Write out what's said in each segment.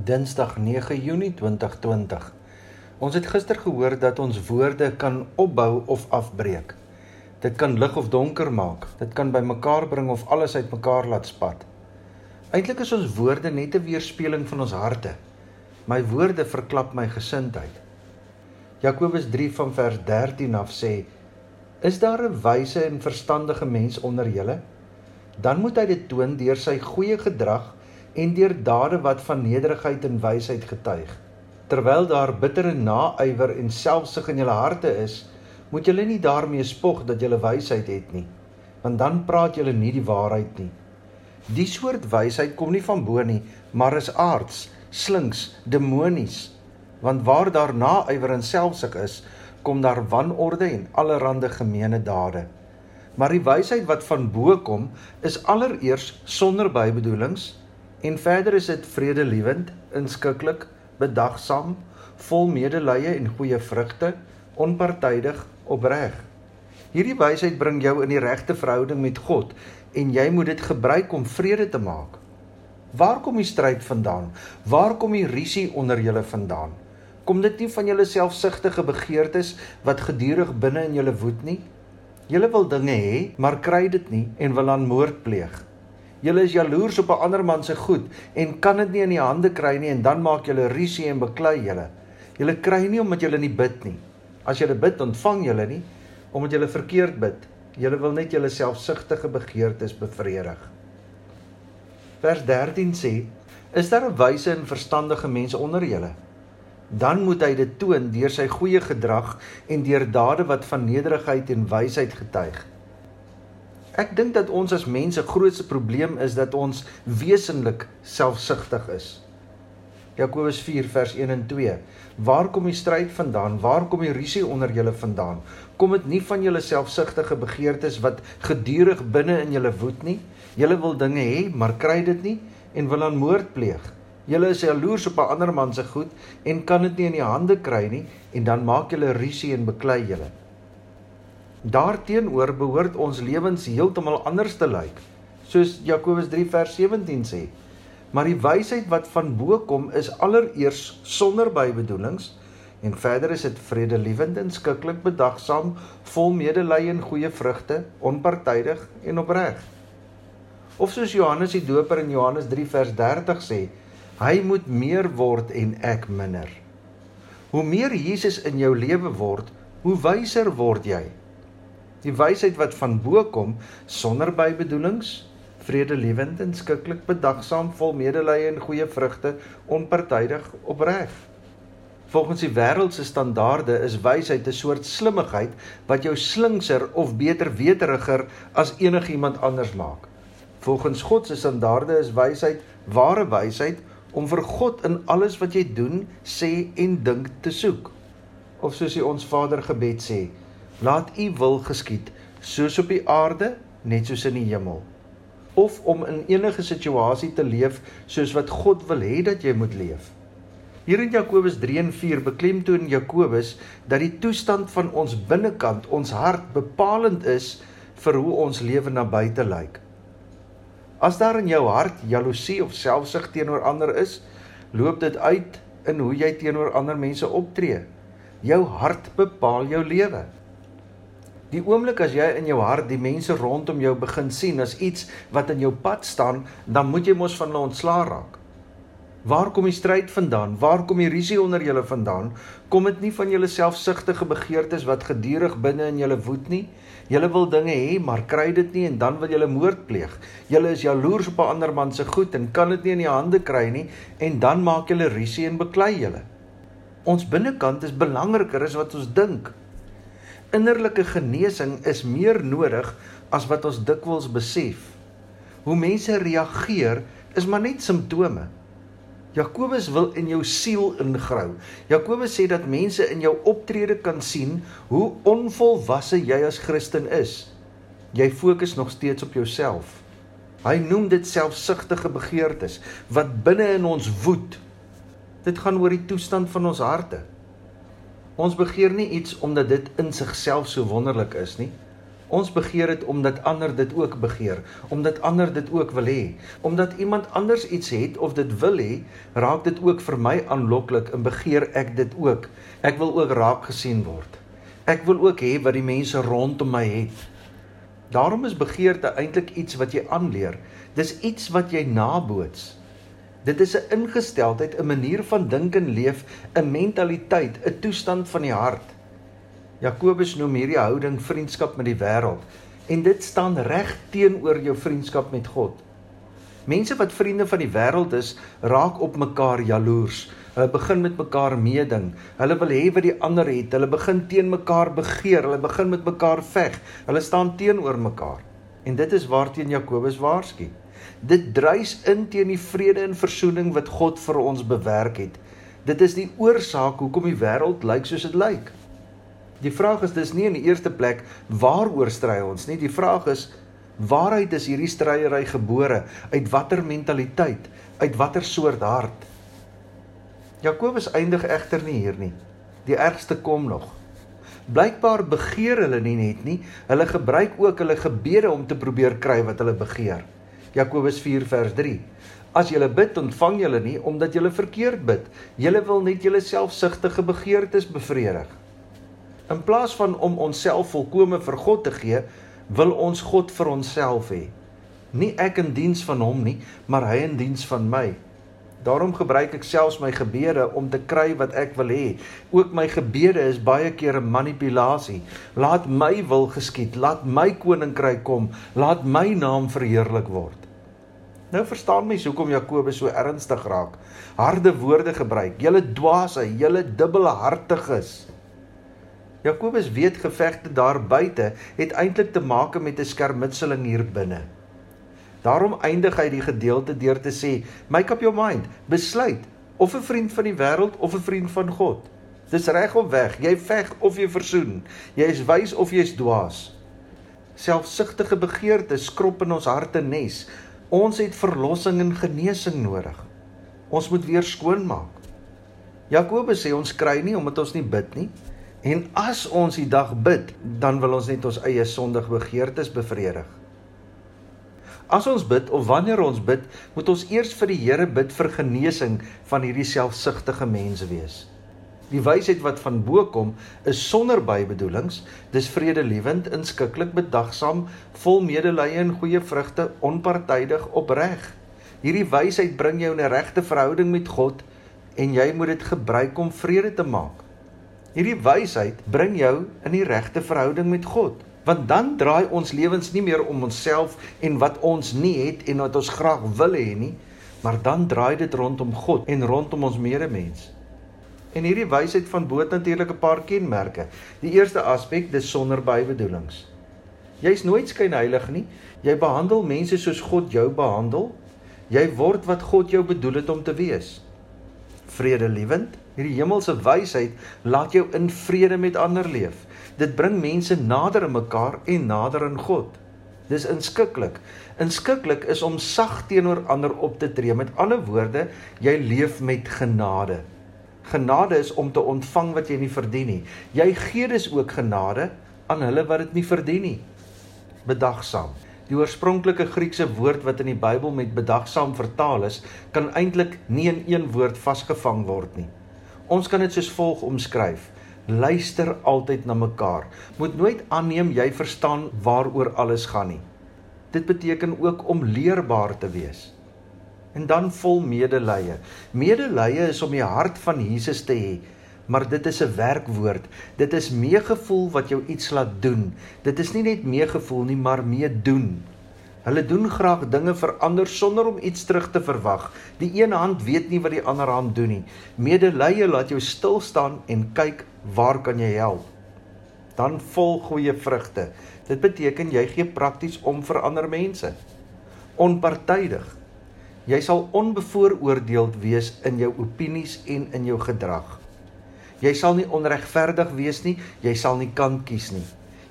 Dinsdag 9 Junie 2020. Ons het gister gehoor dat ons woorde kan opbou of afbreek. Dit kan lig of donker maak. Dit kan bymekaar bring of alles uitmekaar laat spat. Eintlik is ons woorde net 'n weerspieëling van ons harte. My woorde verklap my gesindheid. Jakobus 3 van vers 13 af sê: Is daar 'n wyse en verstandige mens onder julle? Dan moet hy dit toon deur sy goeie gedrag en deur dade wat van nederigheid en wysheid getuig. Terwyl daar bittere naaiwer en selfsug in julle harte is, moet julle nie daarmee spog dat julle wysheid het nie, want dan praat julle nie die waarheid nie. Die soort wysheid kom nie van bo nie, maar is aards, slinks, demonies. Want waar daar naaiwer en selfsug is, kom daar wanorde en allerlei gemeene dade. Maar die wysheid wat van bo kom, is allereers sonder bybedoelings En verder is dit vredelewend, inskikkelik, bedagsaam, vol medelee en goeie vrugte, onpartydig, opreg. Hierdie wysheid bring jou in die regte verhouding met God en jy moet dit gebruik om vrede te maak. Waar kom die stryd vandaan? Waar kom die rusie onder julle vandaan? Kom dit nie van julle selfsugtige begeertes wat gedurig binne in julle woed nie? Julle wil dinge hê, maar kry dit nie en wil aan moord pleeg. Julle is jaloers op 'n ander man se goed en kan dit nie in die hande kry nie en dan maak julle rusie en beklei julle. Julle kry nie omdat julle nie bid nie. As julle bid, ontvang julle nie omdat julle verkeerd bid. Julle wil net julle selfsugtige begeertes bevredig. Vers 13 sê: Is daar 'n wyse en verstandige mense onder julle? Dan moet hy dit toon deur sy goeie gedrag en deur dade wat van nederigheid en wysheid getuig. Ek dink dat ons as mense grootste probleem is dat ons wesenlik selfsugtig is. Jakobus 4 vers 1 en 2. Waar kom die stryd vandaan? Waar kom die rusie onder julle vandaan? Kom dit nie van julle selfsugtige begeertes wat gedurig binne in julle woed nie? Julle wil dinge hê, maar kry dit nie en wil aan moord pleeg. Julle is jaloers op 'n ander man se goed en kan dit nie in die hande kry nie en dan maak julle rusie en beklei julle. Daarteenoor behoort ons lewens heeltemal anders te lyk, soos Jakobus 3 vers 17 sê. Maar die wysheid wat van bo kom is allereers sonder bybedoelings en verder is dit vredelewend en skikkelik bedagsaam, vol medelee en goeie vrugte, onpartydig en opreg. Of soos Johannes die Doper in Johannes 3 vers 30 sê, hy moet meer word en ek minder. Hoe meer Jesus in jou lewe word, hoe wyser word jy. Die wysheid wat van bo kom sonder bybedoelings, vredelewend en skikkelik bedagsaam, vol medelee en goeie vrugte, onpartydig, opreg. Volgens die wêreld se standaarde is wysheid 'n soort slimmigheid wat jou slinkser of beter weteriger as enigiemand anders maak. Volgens God se standaarde is wysheid ware wysheid om vir God in alles wat jy doen, sê en dink te soek. Of soos die ons Vader gebed sê, laat u wil geskied soos op die aarde net soos in die hemel. Of om in enige situasie te leef soos wat God wil hê dat jy moet leef. Hier in Jakobus 3 en 4 beklemtoon Jakobus dat die toestand van ons binnekant ons hart bepalend is vir hoe ons lewe na buite lyk. As daar in jou hart jaloesie of selfsug teenoor ander is loop dit uit in hoe jy teenoor ander mense optree. Jou hart bepaal jou lewe Die oomblik as jy in jou hart die mense rondom jou begin sien as iets wat in jou pad staan, dan moet jy mos van hulle ontslaa raak. Waar kom die stryd vandaan? Waar kom die rusie onder julle vandaan? Kom dit nie van julle selfsugtige begeertes wat gedurig binne in julle woed nie? Julle wil dinge hê, maar kry dit nie en dan wil julle moord pleeg. Julle is jaloers op 'n ander man se goed en kan dit nie in die hande kry nie en dan maak julle rusie en beklei julle. Ons binnekant is belangriker as wat ons dink innerlike genesing is meer nodig as wat ons dikwels besef. Hoe mense reageer is maar net simptome. Jakobus wil in jou siel ingrou. Jakobus sê dat mense in jou optrede kan sien hoe onvolwasse jy as Christen is. Jy fokus nog steeds op jouself. Hy noem dit selfsugtige begeertes wat binne in ons woed. Dit gaan oor die toestand van ons harte. Ons begeer nie iets omdat dit in sigself so wonderlik is nie. Ons begeer dit omdat ander dit ook begeer, omdat ander dit ook wil hê. Omdat iemand anders iets het of dit wil hê, raak dit ook vir my aanloklik en begeer ek dit ook. Ek wil ook raak gesien word. Ek wil ook hê wat die mense rondom my het. Daarom is begeerte eintlik iets wat jy aanleer. Dis iets wat jy naboots. Dit is 'n ingesteldheid, 'n manier van dink en leef, 'n mentaliteit, 'n toestand van die hart. Jakobus noem hierdie houding vriendskap met die wêreld en dit staan reg teenoor jou vriendskap met God. Mense wat vriende van die wêreld is, raak op mekaar jaloers. Hulle begin met mekaar meeding. Hulle wil hê wat die ander het. Hulle begin teen mekaar begeer. Hulle begin met mekaar veg. Hulle staan teenoor mekaar. En dit is waarteen Jakobus waarsku. Dit druis in teen die vrede en versoening wat God vir ons bewerk het. Dit is die oorsaak hoekom die wêreld lyk soos dit lyk. Die vraag is dis nie in die eerste plek waaroor stry ons nie. Die vraag is waaruit is hierdie stryery gebore? Uit watter mentaliteit? Uit watter soort hart? Jakobus eindig egter nie hier nie. Die ergste kom nog. Blykbaar begeer hulle nie net nie, hulle gebruik ook hulle gebede om te probeer kry wat hulle begeer. Jakobus 4 vers 3. As julle bid, ontvang julle nie omdat julle verkeerd bid. Julle wil net julle selfsugtige begeertes bevredig. In plaas van om onsself volkome vir God te gee, wil ons God vir onsself hê. Nie ek in diens van hom nie, maar hy in diens van my. Daarom gebruik ek selfs my gebede om te kry wat ek wil hê. Ook my gebede is baie keer 'n manipulasie. Laat my wil geskied, laat my koninkryk kom, laat my naam verheerlik word. Nou verstaan mens hoekom Jakobus so ernstig raak. Harde woorde gebruik. Julle dwaase, julle dubbelhartiges. Jakobus weet gevegte daar buite het eintlik te maak met 'n skermutseling hier binne. Daarom eindig hy die gedeelte deur te sê: "Make up your mind, besluit of 'n vriend van die wêreld of 'n vriend van God. Dis reg of weg, jy veg of jy versoen, jy is wys of jy is dwaas." Selfsugtige begeertes skrop in ons harte nes. Ons het verlossing en genesing nodig. Ons moet weer skoon maak. Jakobus sê ons kry nie omdat ons nie bid nie. En as ons die dag bid, dan wil ons net ons eie sondige begeertes bevredig. As ons bid of wanneer ons bid, moet ons eers vir die Here bid vir genesing van hierdie selfsugtige mense wees. Die wysheid wat van bo kom is sonder bybedoelings, dis vredelewend, inskikkelik, bedagsaam, vol medelee en goeie vrugte, onpartydig, opreg. Hierdie wysheid bring jou in 'n regte verhouding met God en jy moet dit gebruik om vrede te maak. Hierdie wysheid bring jou in die regte verhouding met God, want dan draai ons lewens nie meer om onsself en wat ons nie het en wat ons graag wil hê nie, maar dan draai dit rondom God en rondom ons medemens. En hierdie wysheid van bo natuurlik 'n paar kenmerke. Die eerste aspek dis sonder bybedoelings. Jy's nooit skynheilig nie. Jy behandel mense soos God jou behandel. Jy word wat God jou bedoel het om te wees. Vredelewend, Hierdie hemelse wysheid laat jou in vrede met ander leef. Dit bring mense nader aan mekaar en nader aan God. Dis inskikkelik. Inskikkelik is om sag teenoor ander op te tree. Met ander woorde, jy leef met genade. Genade is om te ontvang wat jy nie verdien nie. Jy gee dus ook genade aan hulle wat dit nie verdien nie. Bedagsaam. Die oorspronklike Griekse woord wat in die Bybel met bedagsaam vertaal is, kan eintlik nie in een woord vasgevang word nie. Ons kan dit soos volg omskryf: Luister altyd na mekaar. Moet nooit aanneem jy verstaan waaroor alles gaan nie. Dit beteken ook om leerbaar te wees. En dan vol medelee. Medelee is om die hart van Jesus te hê, maar dit is 'n werkwoord. Dit is meegevoel wat jou iets laat doen. Dit is nie net meegevoel nie, maar meedoen. Hulle doen graag dinge vir ander sonder om iets terug te verwag. Die een hand weet nie wat die ander hand doen nie. Medelee laat jou stil staan en kyk waar kan jy help. Dan vol goeie vrugte. Dit beteken jy gee prakties om vir ander mense. Onpartydig. Jy sal onbevooroordeeld wees in jou opinies en in jou gedrag. Jy sal nie onregverdig wees nie, jy sal nie kant kies nie.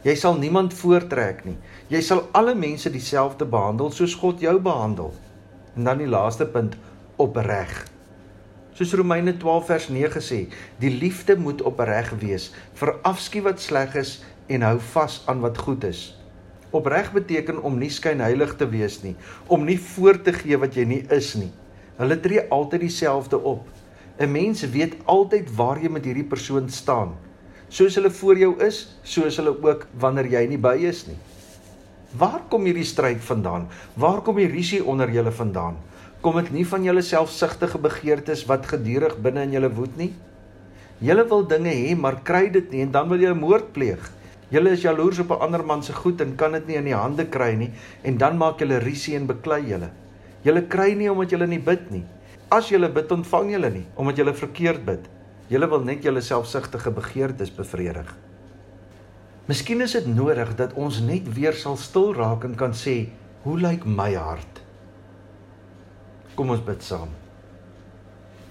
Jy sal niemand voortrek nie. Jy sal alle mense dieselfde behandel soos God jou behandel. En dan die laaste punt, opreg. Soos Romeine 12 vers 9 sê, die liefde moet opreg wees, verafskiet wat sleg is en hou vas aan wat goed is. Opreg beteken om nie skynheilig te wees nie, om nie voor te gee wat jy nie is nie. Hulle tree altyd dieselfde op. 'n Mens weet altyd waar jy met hierdie persoon staan. Soos hulle voor jou is, soos hulle ook wanneer jy nie by is nie. Waar kom hierdie stryd vandaan? Waar kom die rusie onder julle vandaan? Kom dit nie van julle selfsugtige begeertes wat gedurig binne in julle woed nie? Julle wil dinge hê, maar kry dit nie en dan wil julle moord pleeg. Julle is jaloers op 'n ander man se goed en kan dit nie in die hande kry nie en dan maak julle rusie en beklei julle. Julle kry nie omdat julle nie bid nie. As julle bid, ontvang julle nie omdat julle verkeerd bid. Julle wil net julle selfsugtige begeertes bevredig. Miskien is dit nodig dat ons net weer sal stil raak en kan sê, "Hoe lyk my hart?" Kom ons bid saam.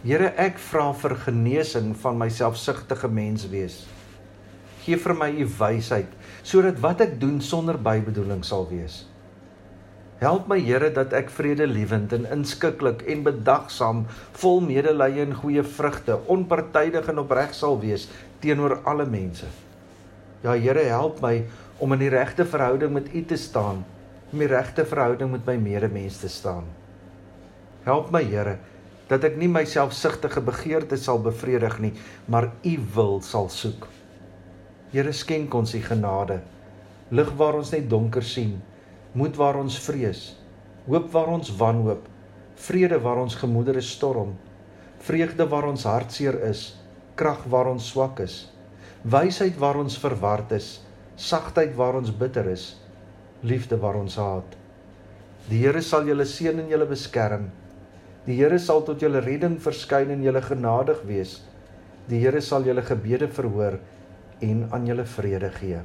Here, ek vra vir genesing van my selfsugtige menswees. Gee vir my u wysheid sodat wat ek doen sonder bybedoeling sal wees. Help my Here dat ek vredelewend en inskikkelik en bedagsaam, vol medelee en goeie vrugte, onpartydig en opreg sal wees teenoor alle mense. Ja Here, help my om in die regte verhouding met U te staan, om die regte verhouding met my medemens te staan. Help my Here dat ek nie my selfsugtige begeertes sal bevredig nie, maar U wil sal soek. Here skenk ons U genade. Lig waar ons net donker sien, moed waar ons vrees, hoop waar ons wanhoop, vrede waar ons gemoedere storm, vreugde waar ons hartseer is, krag waar ons swak is. Wysheid waar ons verward is, sagtheid waar ons bitter is, liefde waar ons haat. Die Here sal julle seën en julle beskerm. Die Here sal tot julle redding verskyn en julle genadig wees. Die Here sal julle gebede verhoor en aan julle vrede gee.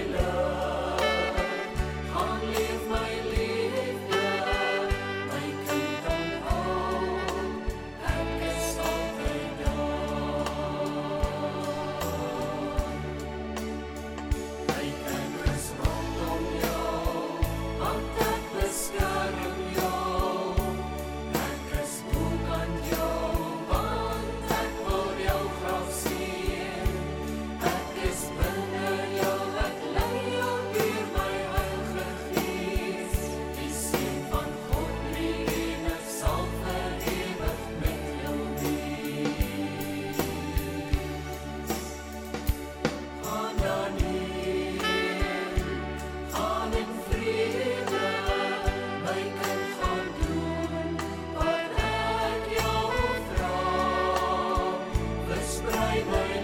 love. my word.